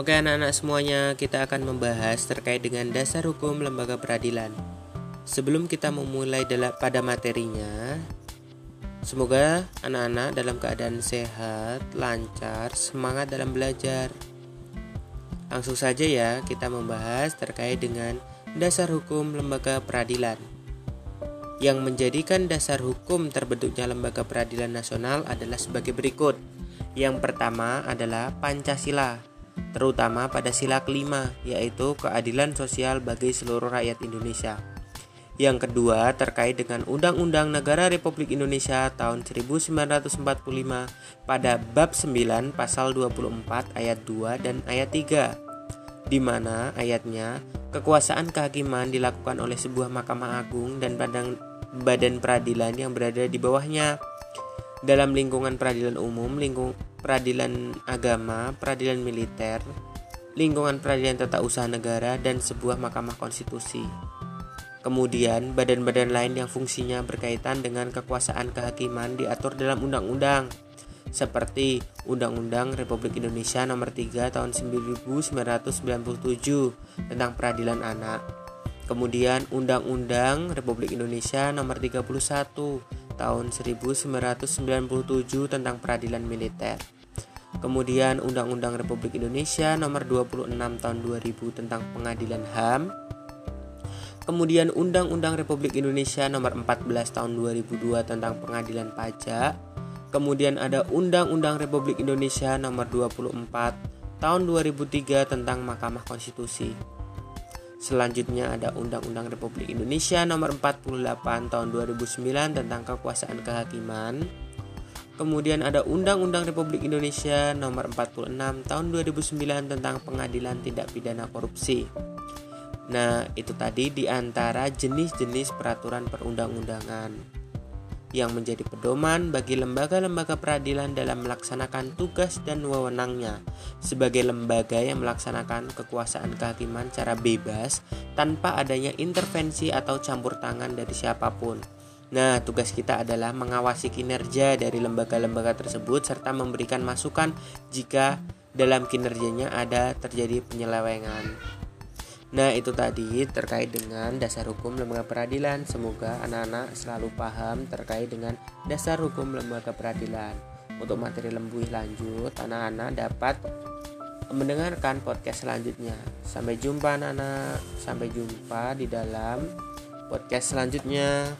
Oke anak-anak semuanya, kita akan membahas terkait dengan dasar hukum lembaga peradilan. Sebelum kita memulai pada materinya, semoga anak-anak dalam keadaan sehat, lancar, semangat dalam belajar. Langsung saja ya, kita membahas terkait dengan dasar hukum lembaga peradilan. Yang menjadikan dasar hukum terbentuknya lembaga peradilan nasional adalah sebagai berikut. Yang pertama adalah Pancasila terutama pada sila kelima, yaitu keadilan sosial bagi seluruh rakyat Indonesia. Yang kedua terkait dengan Undang-Undang Negara Republik Indonesia tahun 1945 pada bab 9 pasal 24 ayat 2 dan ayat 3 di mana ayatnya kekuasaan kehakiman dilakukan oleh sebuah Mahkamah Agung dan badan, badan peradilan yang berada di bawahnya dalam lingkungan peradilan umum, lingkung peradilan agama, peradilan militer, lingkungan peradilan tata usaha negara, dan sebuah mahkamah konstitusi. Kemudian, badan-badan lain yang fungsinya berkaitan dengan kekuasaan kehakiman diatur dalam undang-undang, seperti Undang-Undang Republik Indonesia Nomor 3 Tahun 1997 tentang Peradilan Anak. Kemudian Undang-Undang Republik Indonesia Nomor 31 tahun 1997 tentang peradilan militer. Kemudian Undang-Undang Republik Indonesia Nomor 26 Tahun 2000 tentang Pengadilan HAM. Kemudian Undang-Undang Republik Indonesia Nomor 14 Tahun 2002 tentang Pengadilan Pajak. Kemudian ada Undang-Undang Republik Indonesia Nomor 24 Tahun 2003 tentang Mahkamah Konstitusi. Selanjutnya ada Undang-Undang Republik Indonesia Nomor 48 Tahun 2009 tentang Kekuasaan Kehakiman. Kemudian ada Undang-Undang Republik Indonesia Nomor 46 Tahun 2009 tentang Pengadilan Tindak Pidana Korupsi. Nah, itu tadi di antara jenis-jenis peraturan perundang-undangan yang menjadi pedoman bagi lembaga-lembaga peradilan dalam melaksanakan tugas dan wewenangnya sebagai lembaga yang melaksanakan kekuasaan kehakiman secara bebas tanpa adanya intervensi atau campur tangan dari siapa pun. Nah, tugas kita adalah mengawasi kinerja dari lembaga-lembaga tersebut serta memberikan masukan jika dalam kinerjanya ada terjadi penyelewengan. Nah, itu tadi terkait dengan dasar hukum lembaga peradilan. Semoga anak-anak selalu paham terkait dengan dasar hukum lembaga peradilan. Untuk materi lebih lanjut, anak-anak dapat mendengarkan podcast selanjutnya. Sampai jumpa anak-anak. Sampai jumpa di dalam podcast selanjutnya.